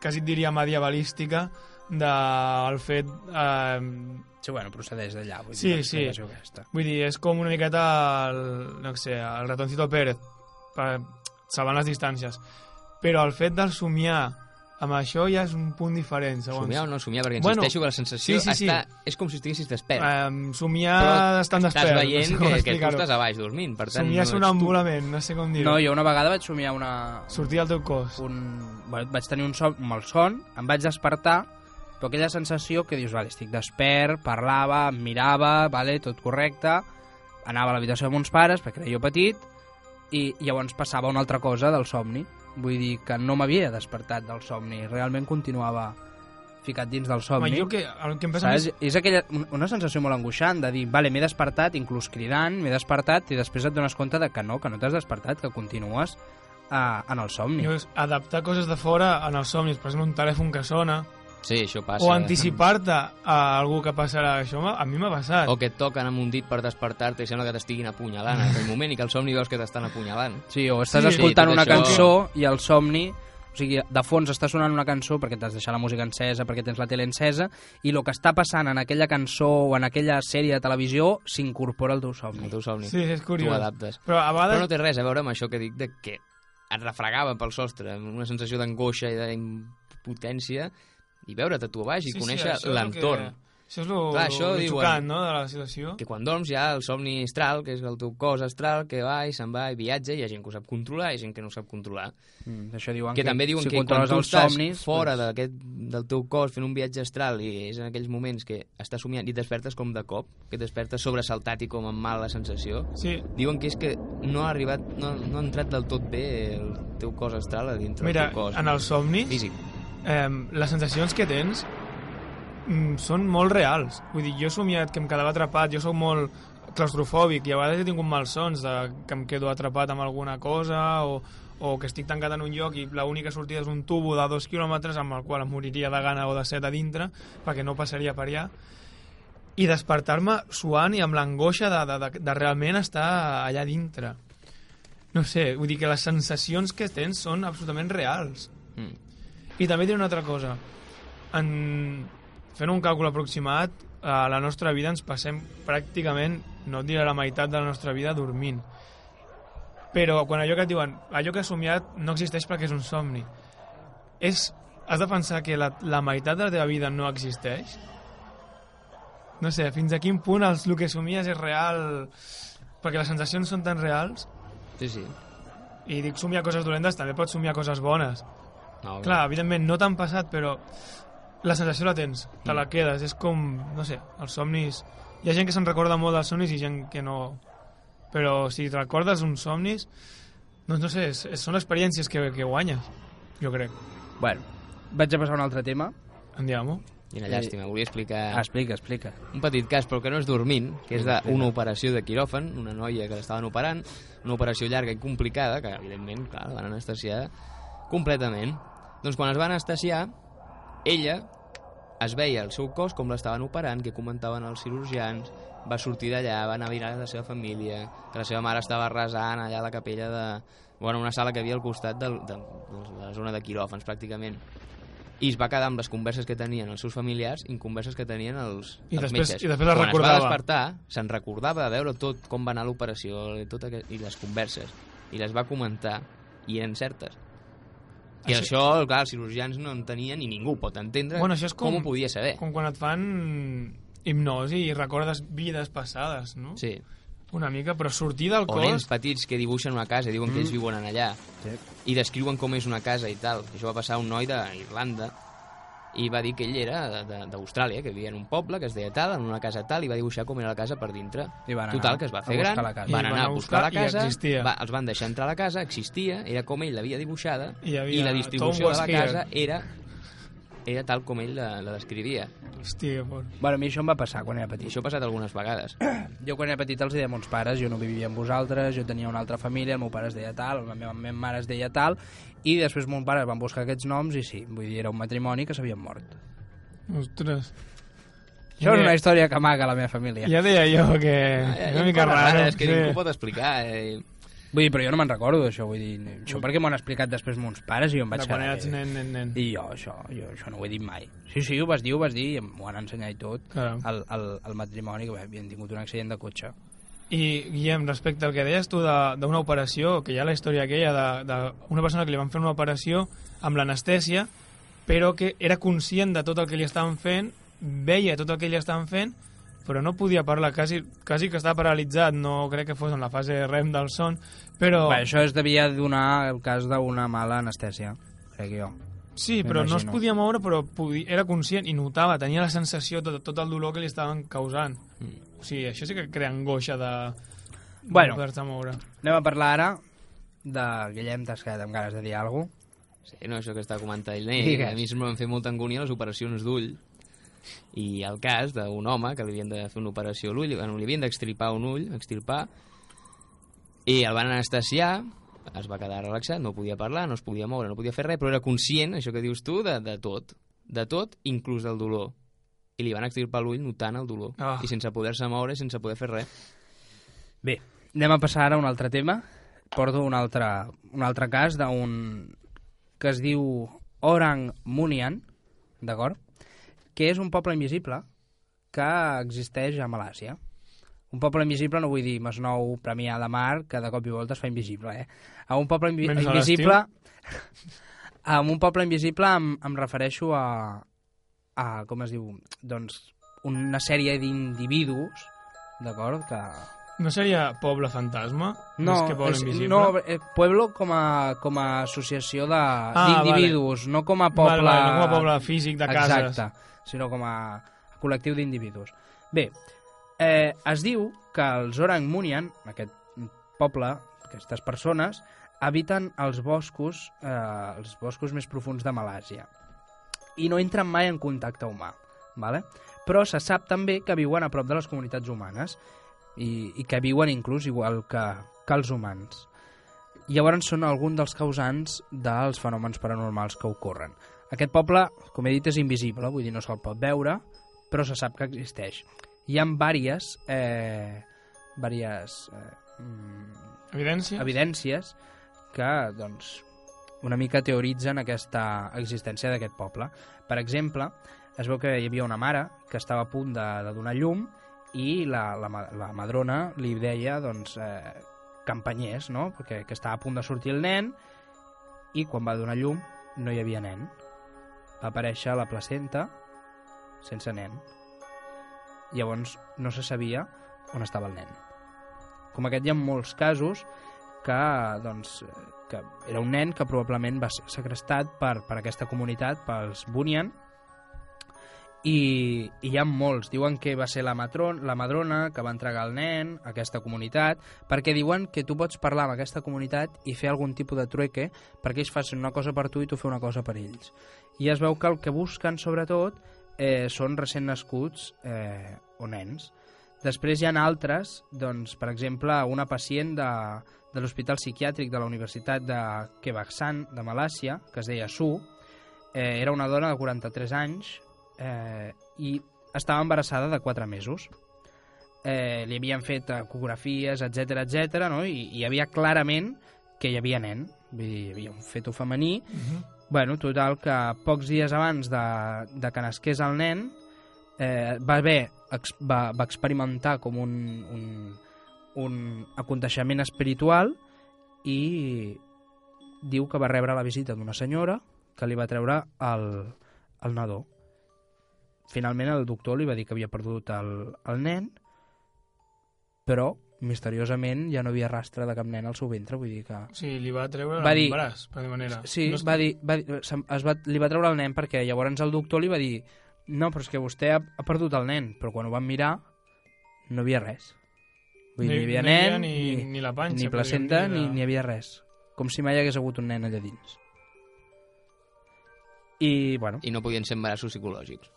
quasi et diria medievalística, del fet... Eh, Sí, bueno, procedeix d'allà. vull dir, Sí, l'explicació sí. Aquesta. Vull dir, és com una miqueta el, no sé, el ratoncito Pérez, per, salvant les distàncies. Però el fet del somiar amb això ja és un punt diferent, segons. Somiar o no somiar, perquè Bueno, insisteixo que la sensació sí, sí, sí. està... és com si estiguessis despert. Um, somiar Però estan despert. estàs veient no sé com que, que tu estàs a baix dormint, per tant Somiar no sonambulament, no sé com dir-ho. No, jo una vegada vaig somiar una, Sortir del teu cos. un, bueno, vaig tenir un son, un mal son, em vaig despertar, però aquella sensació que dius, vale, estic despert, parlava, em mirava, vale, tot correcte, anava a l'habitació amb uns pares, perquè era jo petit, i llavors passava una altra cosa del somni. Vull dir que no m'havia despertat del somni, realment continuava ficat dins del Home, somni. jo que, el que em passa més... És aquella, un- una sensació molt angoixant de dir, vale, m'he despertat, inclús cridant, m'he despertat, i després et dones compte de que no, que no t'has despertat, que continues uh, en el somni. Jo adaptar coses de fora en els somnis, per exemple, un telèfon que sona, Sí, això passa. o anticipar-te a algú que passarà. Això a mi m'ha passat. O que et toquen amb un dit per despertar-te i sembla que t'estiguin apunyalant en aquell moment i que al somni veus que t'estan apunyalant. Sí, o estàs Sí, escoltant sí, una això. cançó i al somni o sigui, de fons està sonant una cançó perquè t'has deixat la música encesa, perquè tens la tele encesa, i el que està passant en aquella cançó o en aquella sèrie de televisió s'incorpora al teu somni. El teu somni. Sí, és Tu curiós. adaptes. Però a Però vegades... no té res a veure amb això que dic de que et refregava pel sostre, amb una sensació d'angoixa i d'impotència, i veure't a tu a baix i conèixer això és el l'entorn. Que... Això és el, Clar, això el diuen- xocant, no?, de la situació. Que quan dorms hi ha el somni astral, que és el teu cos astral, que va i se'n va i viatja, i hi ha gent que ho sap controlar i gent que no ho sap controlar. Mm, això diuen Que també diuen si que quan tu els estàs somnis, fora doncs, d'aquest del teu cos fent un viatge astral i és en aquells moments que estàs somiant i et despertes com de cop, que et despertes sobresaltat i com amb mala sensació, Sí, diuen que és que no ha arribat, no, no ha entrat del tot bé el teu cos astral a dintre mira, del teu cos en els somnis, físic. Eh, les sensacions que tens mm, són molt reals. Vull dir, jo he somiat que em quedava atrapat, jo sóc molt claustrofòbic i a vegades he tingut malsons de que em quedo atrapat amb alguna cosa o, o que estic tancat en un lloc i l'única sortida és un tubo de dos quilòmetres amb el qual em moriria de gana o de set a dintre perquè no passaria per allà i despertar-me suant i amb l'angoixa de, de, de, de realment estar allà dintre. No sé, vull dir que les sensacions que tens són absolutament reals. Mm. I també diré una altra cosa. En... Fent un càlcul aproximat, a la nostra vida ens passem pràcticament, no et diré la meitat de la nostra vida dormint. Però quan allò que et diuen, allò que has somiat no existeix perquè és un somni. És, has de pensar que la, la meitat de la teva vida no existeix no sé, fins a quin punt els, el que somies és real... Perquè les sensacions són tan reals Sí, sí. i dic somiar coses dolentes, també pots somiar coses bones. No, Clar, evidentment, no t'han passat, però la sensació la tens, te la quedes. És com, no sé, els somnis... Hi ha gent que se'n recorda molt dels somnis i gent que no... Però si te recordes uns somnis, doncs no sé, és, és, són experiències que, que guanyes, jo crec. Bueno, vaig a passar a un altre tema. Andiamo. Quina llàstima, volia explicar Ah, explica, explica. un petit cas, però que no és dormint, que és d'una operació de quiròfan, una noia que l'estaven operant, una operació llarga i complicada, que evidentment, clar, la van anestesiar completament. Doncs quan es va anestesiar, ella es veia el seu cos com l'estaven operant, que comentaven els cirurgians, va sortir d'allà, va anar a mirar la seva família, que la seva mare estava resant allà a la capella de... Bueno, una sala que havia al costat del, de, de la zona de quiròfans, pràcticament i es va quedar amb les converses que tenien els seus familiars i converses que tenien els, I els després- metges. i després es Quan recordava. es va despertar, se'n recordava de veure tot com va anar l'operació i, tot aquest, i les converses, i les va comentar, i eren certes. I Això- això, clar, els cirurgians no entenien i ningú pot entendre Bueno, això és com- com ho podia saber. Com quan et fan hipnosi i recordes vides passades, no? Sí. Una mica, però sortir del O cos... nens petits que dibuixen una casa i diuen que ells Mm. viuen en allà Sí. i descriuen com és una casa i tal. Això va passar a un noi d'Irlanda i va dir que ell era d'Austràlia, que vivia en un poble que es deia tal, en una casa tal, i va dibuixar com era la casa per dintre. I van anar Total, que es va fer gran, la casa. Van anar a buscar la casa, va, els van deixar entrar a la casa, existia, era com ell l'havia dibuixada, I i la distribució de la casa era era tal com ell la, la descrivia. Hòstia, por... Bueno, a mi això em va passar quan era petit. això ha passat algunes vegades. Jo quan era petit els deia a mons pares, jo no vivia amb vosaltres, jo tenia una altra família, el meu pare es deia tal, la meva, meva mare es deia tal, i després mon pare van buscar aquests noms i sí, vull dir, era un matrimoni que s'havien mort. Ostres. Això és una història que amaga la meva família. Ja deia jo que... Eh, una mica raro. rares que sí. ningú pot explicar. Eh? Vull dir, però jo no me'n recordo d'això, vull dir, això perquè m'ho han explicat després mons pares i jo em vaig De quan eres nen, nen, nen. I jo això, jo això no ho he dit mai. Sí, sí, ho vas dir, ho vas dir, i m'ho han ensenyat i tot, el, el, el matrimoni, que havien tingut un accident de cotxe. I, Guillem, respecte al que deies tu de- d'una operació, que hi ha la història aquella d'una persona que li van fer una operació amb l'anestèsia, però que era conscient de tot el que li estaven fent, veia tot el que li estaven fent, però no podia parlar, quasi, quasi que estava paralitzat, no crec que fos en la fase REM del son, però... Bé, això es devia donar el cas d'una mala anestèsia, crec jo. Sí, però no es podia moure, però podia, era conscient i notava, tenia la sensació de tot el dolor que li estaven causant. O sigui, això sí que crea angoixa de, de Bueno. poder-se moure. Anem a parlar ara de Guillem, t'has quedat amb ganes de dir alguna cosa? Sí, no, això que està comentant ell, a mi sempre m'han fet molta angúnia les operacions d'ull i el cas d'un home que li havien de fer una operació a l'ull, bueno, li havien d'extirpar un ull, extirpar, i el van anestesiar, es va quedar relaxat, no podia parlar, no es podia moure, no podia fer res, però era conscient, això que dius tu, de, de tot, de tot, inclús del dolor. I li van extirpar l'ull notant el dolor, Ah. i sense poder-se moure, sense poder fer res. Bé, anem a passar ara a un altre tema. Porto un altre, un altre cas d'un que es diu Orang Munian, d'acord? Que és un poble invisible que existeix a Malàsia. Un poble invisible no vull dir Masnou, Premià de Mar, que de cop i volta es fa invisible, eh? A un poble invi Menys invisible... A un poble invisible em, em refereixo a, a, com es diu, doncs, una sèrie d'individus, d'acord, que No seria Poble Fantasma? no, Més que Poble és, Invisible? no eh, Pueblo com a, com a associació Ah, d'individus, no com a poble... Vale, vale, no com a poble físic de cases. Exacte, sinó com a col·lectiu d'individus. Bé, eh, es diu que els Orang Munian, aquest poble, aquestes persones, habiten els boscos, eh, els boscos més profuns de Malàsia i no entren mai en contacte humà, vale? però se sap també que viuen a prop de les comunitats humanes i, i que viuen inclús igual que, que els humans. Llavors són alguns dels causants dels fenòmens paranormals que ocorren. Aquest poble, com he dit, és invisible, vull dir, no se'l pot veure, però se sap que existeix. Hi ha vàries, eh, vàries eh, mm, Evidència? evidències que, doncs, una mica teoritzen aquesta existència d'aquest poble. Per exemple, es veu que hi havia una mare que estava a punt de, de donar llum i la, la, la madrona li deia doncs, eh, empenyés, no? Perquè que estava a punt de sortir el nen i quan va donar llum no hi havia nen. Va aparèixer la placenta sense nen. llavors no se sabia on estava el nen. Com aquest hi ha molts casos que, doncs, que era un nen que probablement va ser segrestat per, per aquesta comunitat, pels Bunyan, i, i hi ha molts. Diuen que va ser la, matron, la madrona que va entregar el nen a aquesta comunitat, perquè diuen que tu pots parlar amb aquesta comunitat i fer algun tipus de trueque perquè ells facin una cosa per tu i tu fer una cosa per ells. I es veu que el que busquen, sobretot, eh, són recent nascuts eh, o nens. Després hi ha altres, doncs, per exemple, una pacient de, de l'Hospital Psiquiàtric de la Universitat de Quebaxan, de Malàcia, que es deia Su, eh, era una dona de 43 anys, eh, i estava embarassada de 4 mesos. Eh, li havien fet ecografies, etc etc, no? I, i hi havia clarament que hi havia nen, vull dir, hi havia un feto femení. Uh -huh. Bueno, total, que pocs dies abans de, de que nasqués el nen eh, va haver, ex, va, va experimentar com un, un, un aconteixement espiritual i diu que va rebre la visita d'una senyora que li va treure el, el nadó finalment el doctor li va dir que havia perdut el, el nen, però misteriosament ja no havia rastre de cap nen al seu ventre, vull dir que... Sí, li va treure va dir, l'embaràs, per dir manera. Sí, no va dir, va dir, es va, li va treure el nen perquè llavors el doctor li va dir no, però és que vostè ha, ha perdut el nen, però quan ho van mirar no hi havia res. Vull dir, ni, hi havia no nen, havia ni, ni, la panxa, ni placenta, ni, ni hi havia res. Com si mai hagués hagut un nen allà dins. I, bueno... I no podien ser embarassos psicològics.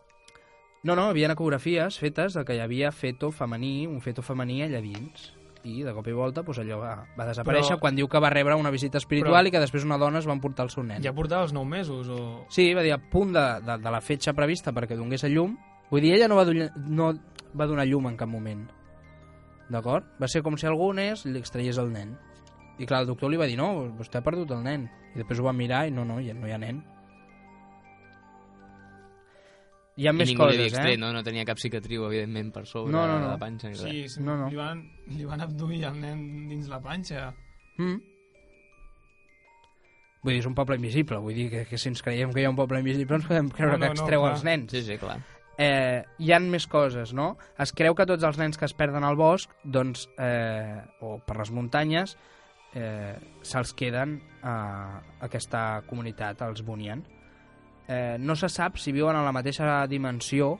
No, no, hi havia ecografies fetes de que hi havia feto femení, un feto femení allà dins. I de cop i volta doncs, allò va, va desaparèixer però... quan diu que va rebre una visita espiritual però... i que després una dona es va emportar el seu nen. Ja portava els 9 mesos? O... Sí, va dir a punt de, de, de la fetge prevista perquè donés a llum. Vull dir, ella no va, donar, no va donar llum en cap moment. D'acord? Va ser com si algú anés i li extraies el nen. I clar, el doctor li va dir, no, vostè ha perdut el nen. I després ho va mirar i no, no, ja no hi ha nen. Hi ha I més ningú coses, li havia extret, eh? no? No tenia cap cicatriu, evidentment, per sobre No, no, no. de la panxa. ni res. Sí, sí No, no. Li, van, li van abduir el nen dins la panxa. Mm. Vull dir, és un poble invisible. Vull dir que, que si ens creiem que hi ha un poble invisible ens podem creure No, no, que no, extreu clar. els nens. Sí, sí, clar. Eh, hi han més coses, no? Es creu que tots els nens que es perden al bosc, doncs, eh, o per les muntanyes, eh, se'ls queden a aquesta comunitat, els Bunyan. Eh, no se sap si viuen en la mateixa dimensió,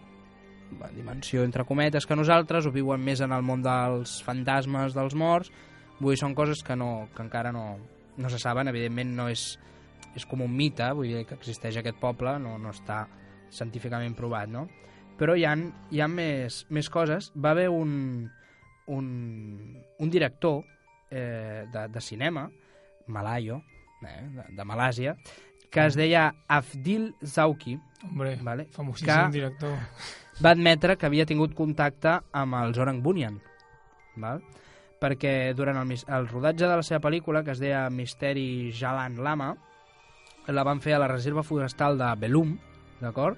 dimensió entre cometes que nosaltres, o viuen més en el món dels fantasmes, dels morts, vull dir, són coses que, no, que encara no, no se saben, evidentment no és, és com un mite, vull dir que existeix aquest poble, no, no està científicament provat, no? Però hi ha, hi ha més, més coses. Va haver un, un, un director eh, de, de cinema, malaio, eh, de, de Malàsia, que es deia Afdil Zauki, Hombre, Vale. famosíssim Que- director. va admetre que havia tingut contacte amb els Orang Bunyan, val? perquè durant el, el rodatge de la seva pel·lícula, que es deia Misteri Jalan Lama, la van fer a la reserva forestal de Belum, d'acord?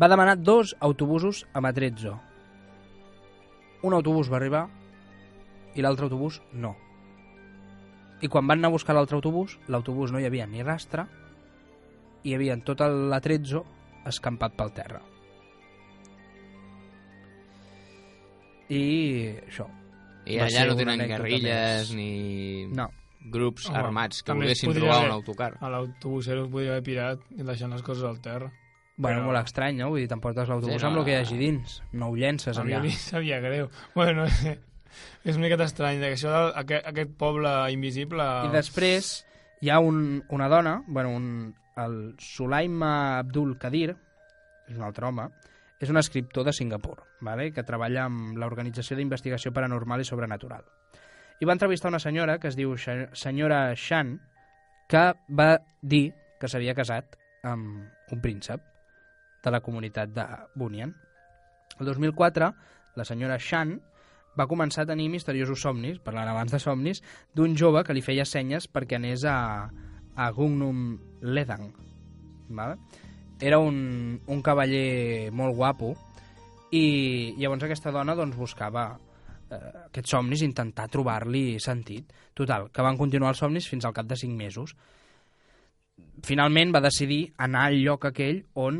Va demanar dos autobusos a Matrezzo. Un autobús va arribar i l'altre autobús no. I quan van anar a buscar l'altre autobús, l'autobús no hi havia ni rastre hi havia tot l'Atrezzo escampat pel terra. I això. I allà no tenen guerrilles més. ni No. grups Home, armats que volguessin podria robar haver- un autocar. A l'autobusero es podria haver pirat i deixant les coses al terra. Bueno, Però- molt estrany, no? Vull dir, t'emportes l'autobús Sí, no, amb el que hi hagi dins. No ho llences A mi allà. sabia greu. Bueno, és una miqueta estrany, que això d'aquest aquest poble invisible... I després hi ha un, una dona, bueno, un, el Sulaima Abdul Kadir, és un altre home, és un escriptor de Singapur, vale? que treballa amb l'Organització d'Investigació Paranormal i Sobrenatural. I va entrevistar una senyora que es diu senyora Shan, que va dir que s'havia casat amb un príncep de la comunitat de Bunyan. El 2004, la senyora Shan va començar a tenir misteriosos somnis, parlant abans de somnis, d'un jove que li feia senyes perquè anés a, a Gungnum Ledang. Vale? Era un, un cavaller molt guapo i llavors aquesta dona doncs, buscava eh, aquests somnis intentar trobar-li sentit. Total, que van continuar els somnis fins al cap de 5 mesos. Finalment va decidir anar al lloc aquell on,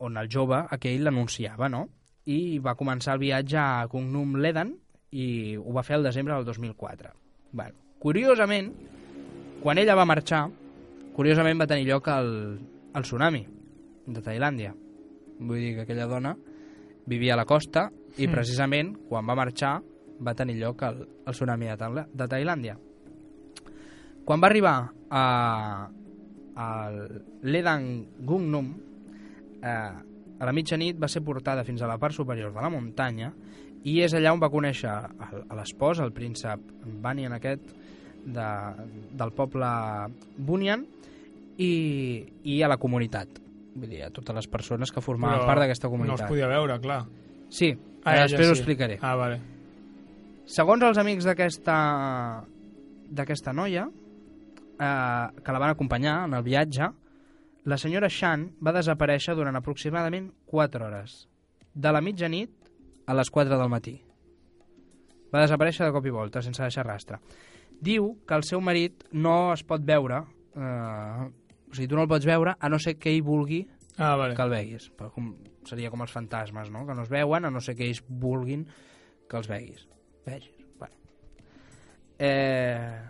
on el jove aquell l'anunciava, no? i va començar el viatge a Kungnum Ledan i ho va fer el desembre del 2004. Bueno, curiosament, quan ella va marxar, curiosament va tenir lloc el, el tsunami de Tailàndia. Vull dir que aquella dona vivia a la costa i Mm. precisament quan va marxar va tenir lloc el, el tsunami de, Taila- de Tailàndia. Quan va arribar a, a l'Edang Gungnum, eh, a la mitjanit va ser portada fins a la part superior de la muntanya i és allà on va conèixer a l'espòs, el príncep Banian aquest, de, del poble Bunyan i, i a la comunitat. Vull dir, a totes les persones que formaven Però part d'aquesta No els comunitat. podia veure, clar. Sí, Ah, ara ella després ho sí. explicaré. Ah, vale. Segons els amics d'aquesta d'aquesta noia, eh, que la van acompanyar en el viatge, la senyora Shan va desaparèixer durant aproximadament 4 hores, de la mitjanit a les 4 del matí. Va desaparèixer de cop i volta, sense deixar rastre. Diu que el seu marit no es pot veure, eh, o sigui, tu no el pots veure a no ser que ell vulgui Ah, vale. que el veguis. Però com, seria com els fantasmes, no? Que no es veuen a no ser que ells vulguin que els veguis. Vegis? Bueno. Eh...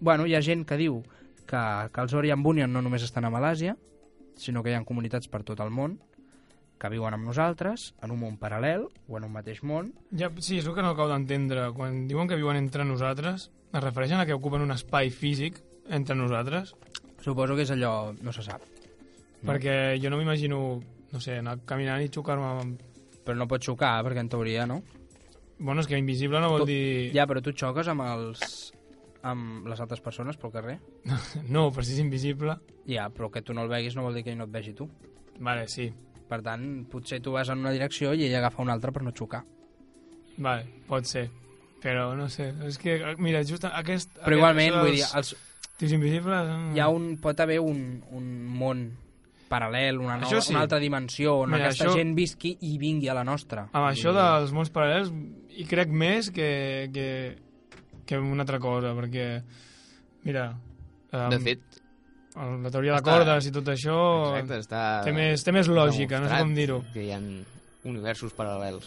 Bueno, hi ha gent que diu que, que els Orient Bunyan no només estan a Malàsia, sinó que hi ha comunitats per tot el món que viuen amb nosaltres, en un món paral·lel o en un mateix món. Ja, sí, és el que no acabo d'entendre. Quan diuen que viuen entre nosaltres, es refereixen a que ocupen un espai físic entre nosaltres? Suposo que és allò... no se sap. Perquè jo no m'imagino, no sé, anar caminant i xocar-me amb... Però no pot xocar, perquè en teoria, no? Bueno, és que invisible no vol Tu- dir... Ja, però tu xoques amb els amb les altres persones pel carrer? No, però si és invisible... Ja, però que tu no el veguis no vol dir que ell no et vegi tu. Vale, sí. Per tant, potser tu vas en una direcció i ell agafa una altra per no xocar. Vale, pot ser. Però no sé, és que, mira, just aquest... Però igualment, aquest, vull dir, els, Tios invisibles... mm. hi ha un, pot haver un, un món paral·lel, una, Això nova, sí. una altra dimensió, on Mira, aquesta això- gent visqui i vingui a la nostra. Amb Vull això dels mons paral·lels hi crec més que, que, que una altra cosa, perquè, mira... Um, De fet, la teoria de està- cordes i tot això exacte, està... té més, té més lògica, no sé com dir-ho. Que hi ha universos paral·lels.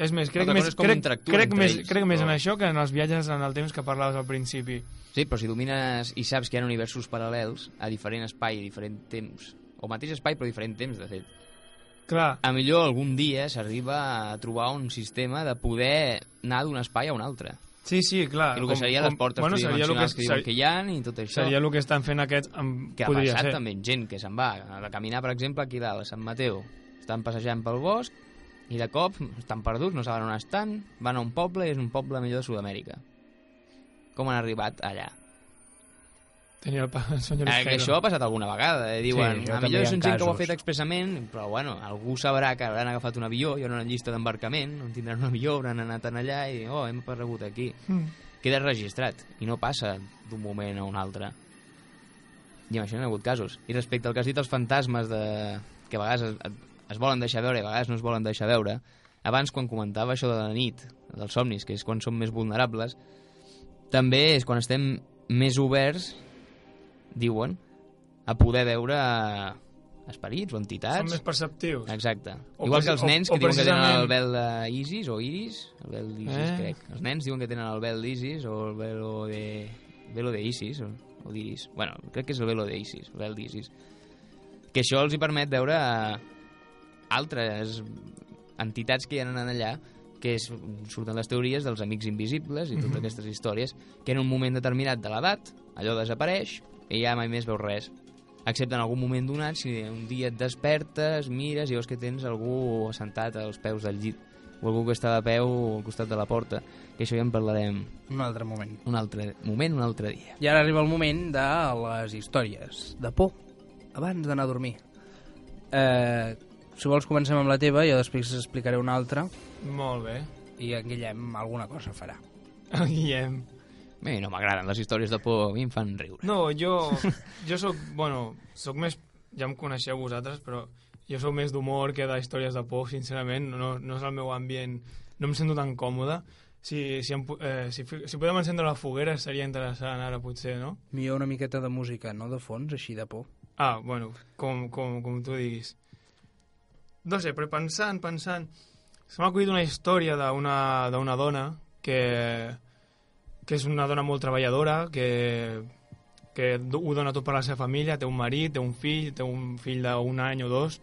És més, crec més, com crec, crec, més, ells, crec més en però- això que en els viatges en el temps que parlaves al principi. Sí, però si domines i saps que hi ha universos paral·lels a diferent espai i diferent temps, o mateix espai però diferent temps, de fet, Clar, a millor algun dia s'arriba a trobar un sistema de poder anar d'un espai a un altre. sí, sí, clar. I el que seria les portes bueno, seria el que, que, diuen que hi ha i tot això. seria el que estan fent aquests, amb, que ha passat ser. també amb gent que se'n va a caminar, per exemple, aquí dalt, a Sant Mateu. Estan passejant pel bosc i de cop estan perduts, no saben on estan, van a un poble i és un poble millor de Sud-amèrica. Com han arribat allà? Tenia el, pa, el senyor Eh, que això ha passat alguna vegada, eh? diuen, Sí, a millor són gent que ho ha fet expressament, però bueno, algú sabrà que hauran agafat un avió, hi haurà una llista d'embarcament, on tindran un avió, hauran anat en allà i, oh, hem aparegut aquí. Mm. Queda registrat i no passa d'un moment a un altre. I amb això hi ha hagut casos. I respecte al que has dit, els fantasmes de... que a vegades es, es volen deixar veure i a vegades no es volen deixar veure, abans quan comentava això de la nit, dels somnis, que és quan som més vulnerables, també és quan estem més oberts, diuen, a poder veure esperits o entitats. Són més perceptius. Exacte. O Igual que els nens o- o que diuen que tenen precisament- el vel d'Isis o Iris, el vel d'Isis, Eh? crec. Els nens diuen que tenen el vel d'Isis o el velo de... velo d'Isis o, o d'Iris. Bueno, crec que és el velo d'Isis, el vel d'Isis. Que això els hi permet veure altres entitats que hi ha anant allà que és, surten les teories dels amics invisibles i totes Mhm. aquestes històries que en un moment determinat de l'edat allò desapareix i ja mai més veus res excepte en algun moment donat si un dia et despertes, mires i veus que tens algú assentat als peus del llit o algú que està de peu al costat de la porta que això ja en parlarem Un altre moment. un altre moment, un altre dia I ara arriba el moment de les històries de por, abans d'anar a dormir. Eh, si vols comencem amb la teva, jo després explicaré una altra Molt bé. i en Guillem alguna cosa farà. El Guillem. mi no m'agraden les històries de por a mi em fan riure No, jo, jo sóc, bueno, sóc més, ja em coneixeu vosaltres, però jo sóc més d'humor que d'històries de por, sincerament, no, no és el meu ambient, no em sento tan còmode. Si, si, em, eh, si, si podem encendre la foguera seria interessant ara, potser, no? Millor una miqueta de música, no de fons, així de por. Ah, bueno, com, com, com tu diguis. No sé, però pensant, pensant... Se m'ha acudit una història d'una dona que, que és una dona molt treballadora, que, que ho dona tot per la seva família, té un marit, té un fill, té un fill d'un any o dos,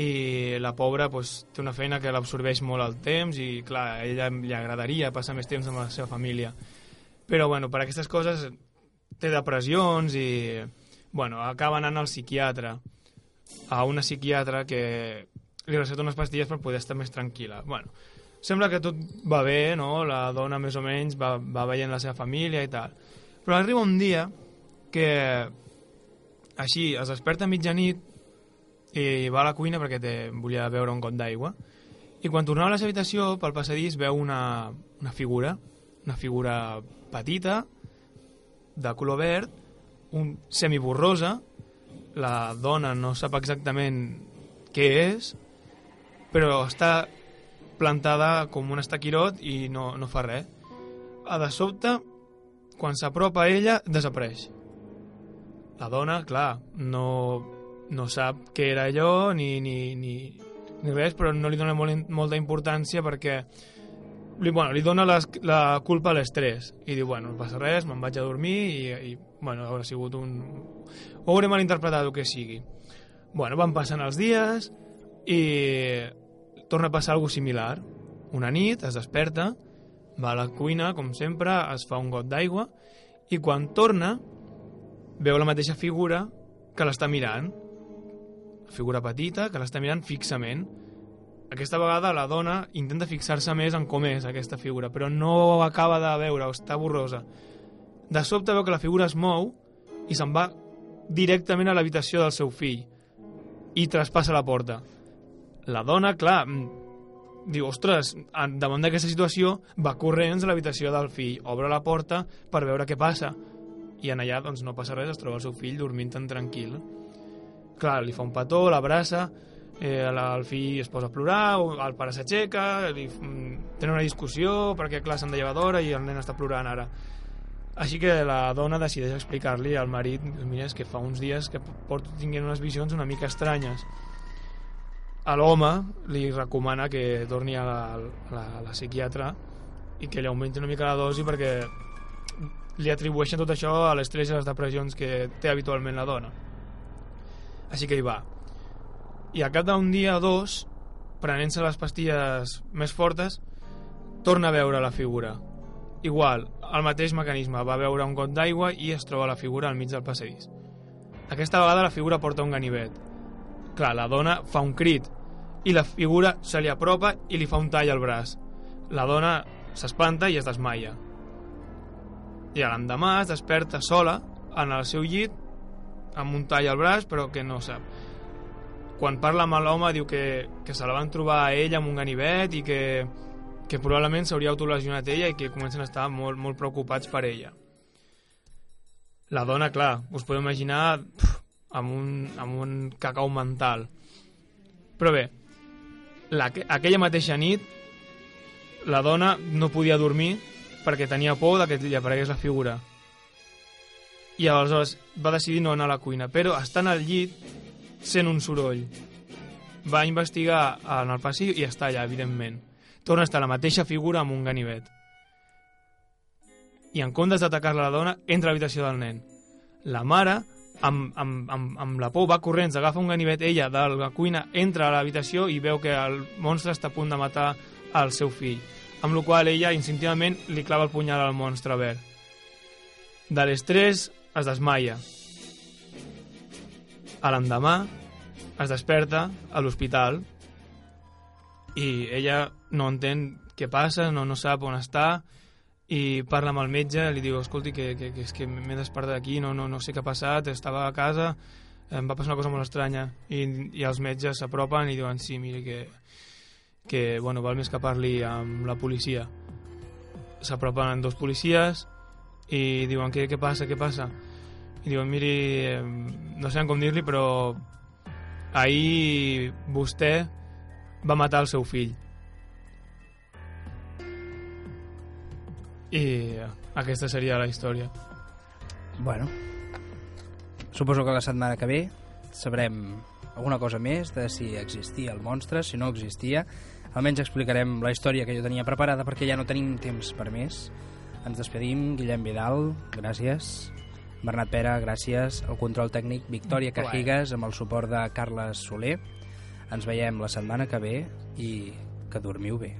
i la pobra pues, té una feina que l'absorbeix molt el temps i clar, a ella li agradaria passar més temps amb la seva família. Però bueno, per aquestes coses té depressions i bueno, acaba anant al psiquiatre a una psiquiatra que li receta unes pastilles per poder estar més tranquil·la. Bueno, sembla que tot va bé no? la dona més o menys va, va veient la seva família i tal. Però arriba un dia que així es desperta a mitjanit i va a la cuina perquè té, volia beure un got d'aigua. I quan tornava a la seva habitació pel passadís veu una, una figura una figura petita de color verd un semiborrosa la dona no sap exactament què és però està plantada com un estaquirot i no, no fa res. A de sobte quan s'apropa a ella desapareix. La dona, clar, no, no sap què era allò ni, ni, ni, ni res, però no li dona molt, molta importància perquè li, bueno, li dona les, la culpa a l'estrès i diu, bueno, no passa res, me'n vaig a dormir i, i bueno, haurà sigut un... ho hauré malinterpretat el que sigui. Bueno, van passant els dies i torna a passar alguna similar. Una nit es desperta, va a la cuina, com sempre, es fa un got d'aigua i quan torna veu la mateixa figura que l'està mirant figura petita que l'està mirant fixament. Aquesta vegada la dona intenta fixar-se més en com és aquesta figura, però no acaba de veure, està borrosa. De sobte veu que la figura es mou i se'n va directament a l'habitació del seu fill i traspassa la porta. La dona, clar, mm, diu, ostres, davant d'aquesta situació va corrents a l'habitació del fill, obre la porta per veure què passa i en allà doncs, no passa res, es troba el seu fill dormint tan tranquil clar, li fa un petó, l'abraça, eh, el fill es posa a plorar, el pare s'aixeca, mm, tenen una discussió perquè clar s'han de llevar d'hora i el nen està plorant ara. Així que la dona decideix explicar-li al marit mira, és que fa uns dies que porto tinguent unes visions una mica estranyes. A l'home li recomana que torni a la, a la, a la psiquiatra i que li augmenti una mica la dosi perquè li atribueixen tot això a l'estrès i les depressions que té habitualment la dona. Així que hi va. I a cap d'un dia o dos, prenent-se les pastilles més fortes, torna a veure la figura. Igual, el mateix mecanisme, va veure un got d'aigua i es troba la figura al mig del passadís. Aquesta vegada la figura porta un ganivet. Clar, la dona fa un crit i la figura se li apropa i li fa un tall al braç. La dona s'espanta i es desmaia. I l'endemà es desperta sola en el seu llit amb un tall al braç però que no sap quan parla amb l'home diu que, que se la van trobar a ella amb un ganivet i que, que probablement s'hauria autolesionat ella i que comencen a estar molt, molt preocupats per ella. La dona, clar, us podeu imaginar pf, amb, un, amb un cacau mental. Però bé la, aquella mateixa nit la dona no podia dormir perquè tenia por que li aparegués la figura. I aleshores va decidir no anar a la cuina, però estant al llit sent un soroll. Va investigar en el passi i està allà, evidentment. Torna a estar la mateixa figura amb un ganivet. I en comptes d'atacar-la la dona, entra a l'habitació del nen. La mare, amb, amb, amb, amb la por, va corrents, agafa un ganivet, ella, de la cuina, entra a l'habitació i veu que el monstre està a punt de matar el seu fill. Amb la qual ella, instintivament, li clava el punyal al monstre verd. De l'estrès, es desmaia. A l'endemà es desperta a l'hospital i ella no entén què passa, no, no sap on està i parla amb el metge, li diu, escolti, que, que, que és que m'he despertat d'aquí, no, no, no sé què ha passat, estava a casa, em va passar una cosa molt estranya. I, i els metges s'apropen i diuen, sí, mire, que, que bueno, val més que parli amb la policia. S'apropen dos policies i diuen, què, què passa, què passa? I diuen, miri, no sé com dir-li, però ahir vostè va matar el seu fill. I aquesta seria la història. Bueno, suposo que la setmana que ve sabrem alguna cosa més de si existia el monstre, si no existia. Almenys explicarem la història que jo tenia preparada perquè ja no tenim temps per més. Ens despedim, Guillem Vidal, gràcies. Bernat Pera, gràcies. El control tècnic, Victòria. Cajigas, amb el suport de Carles Soler. Ens veiem la setmana que ve i que dormiu bé.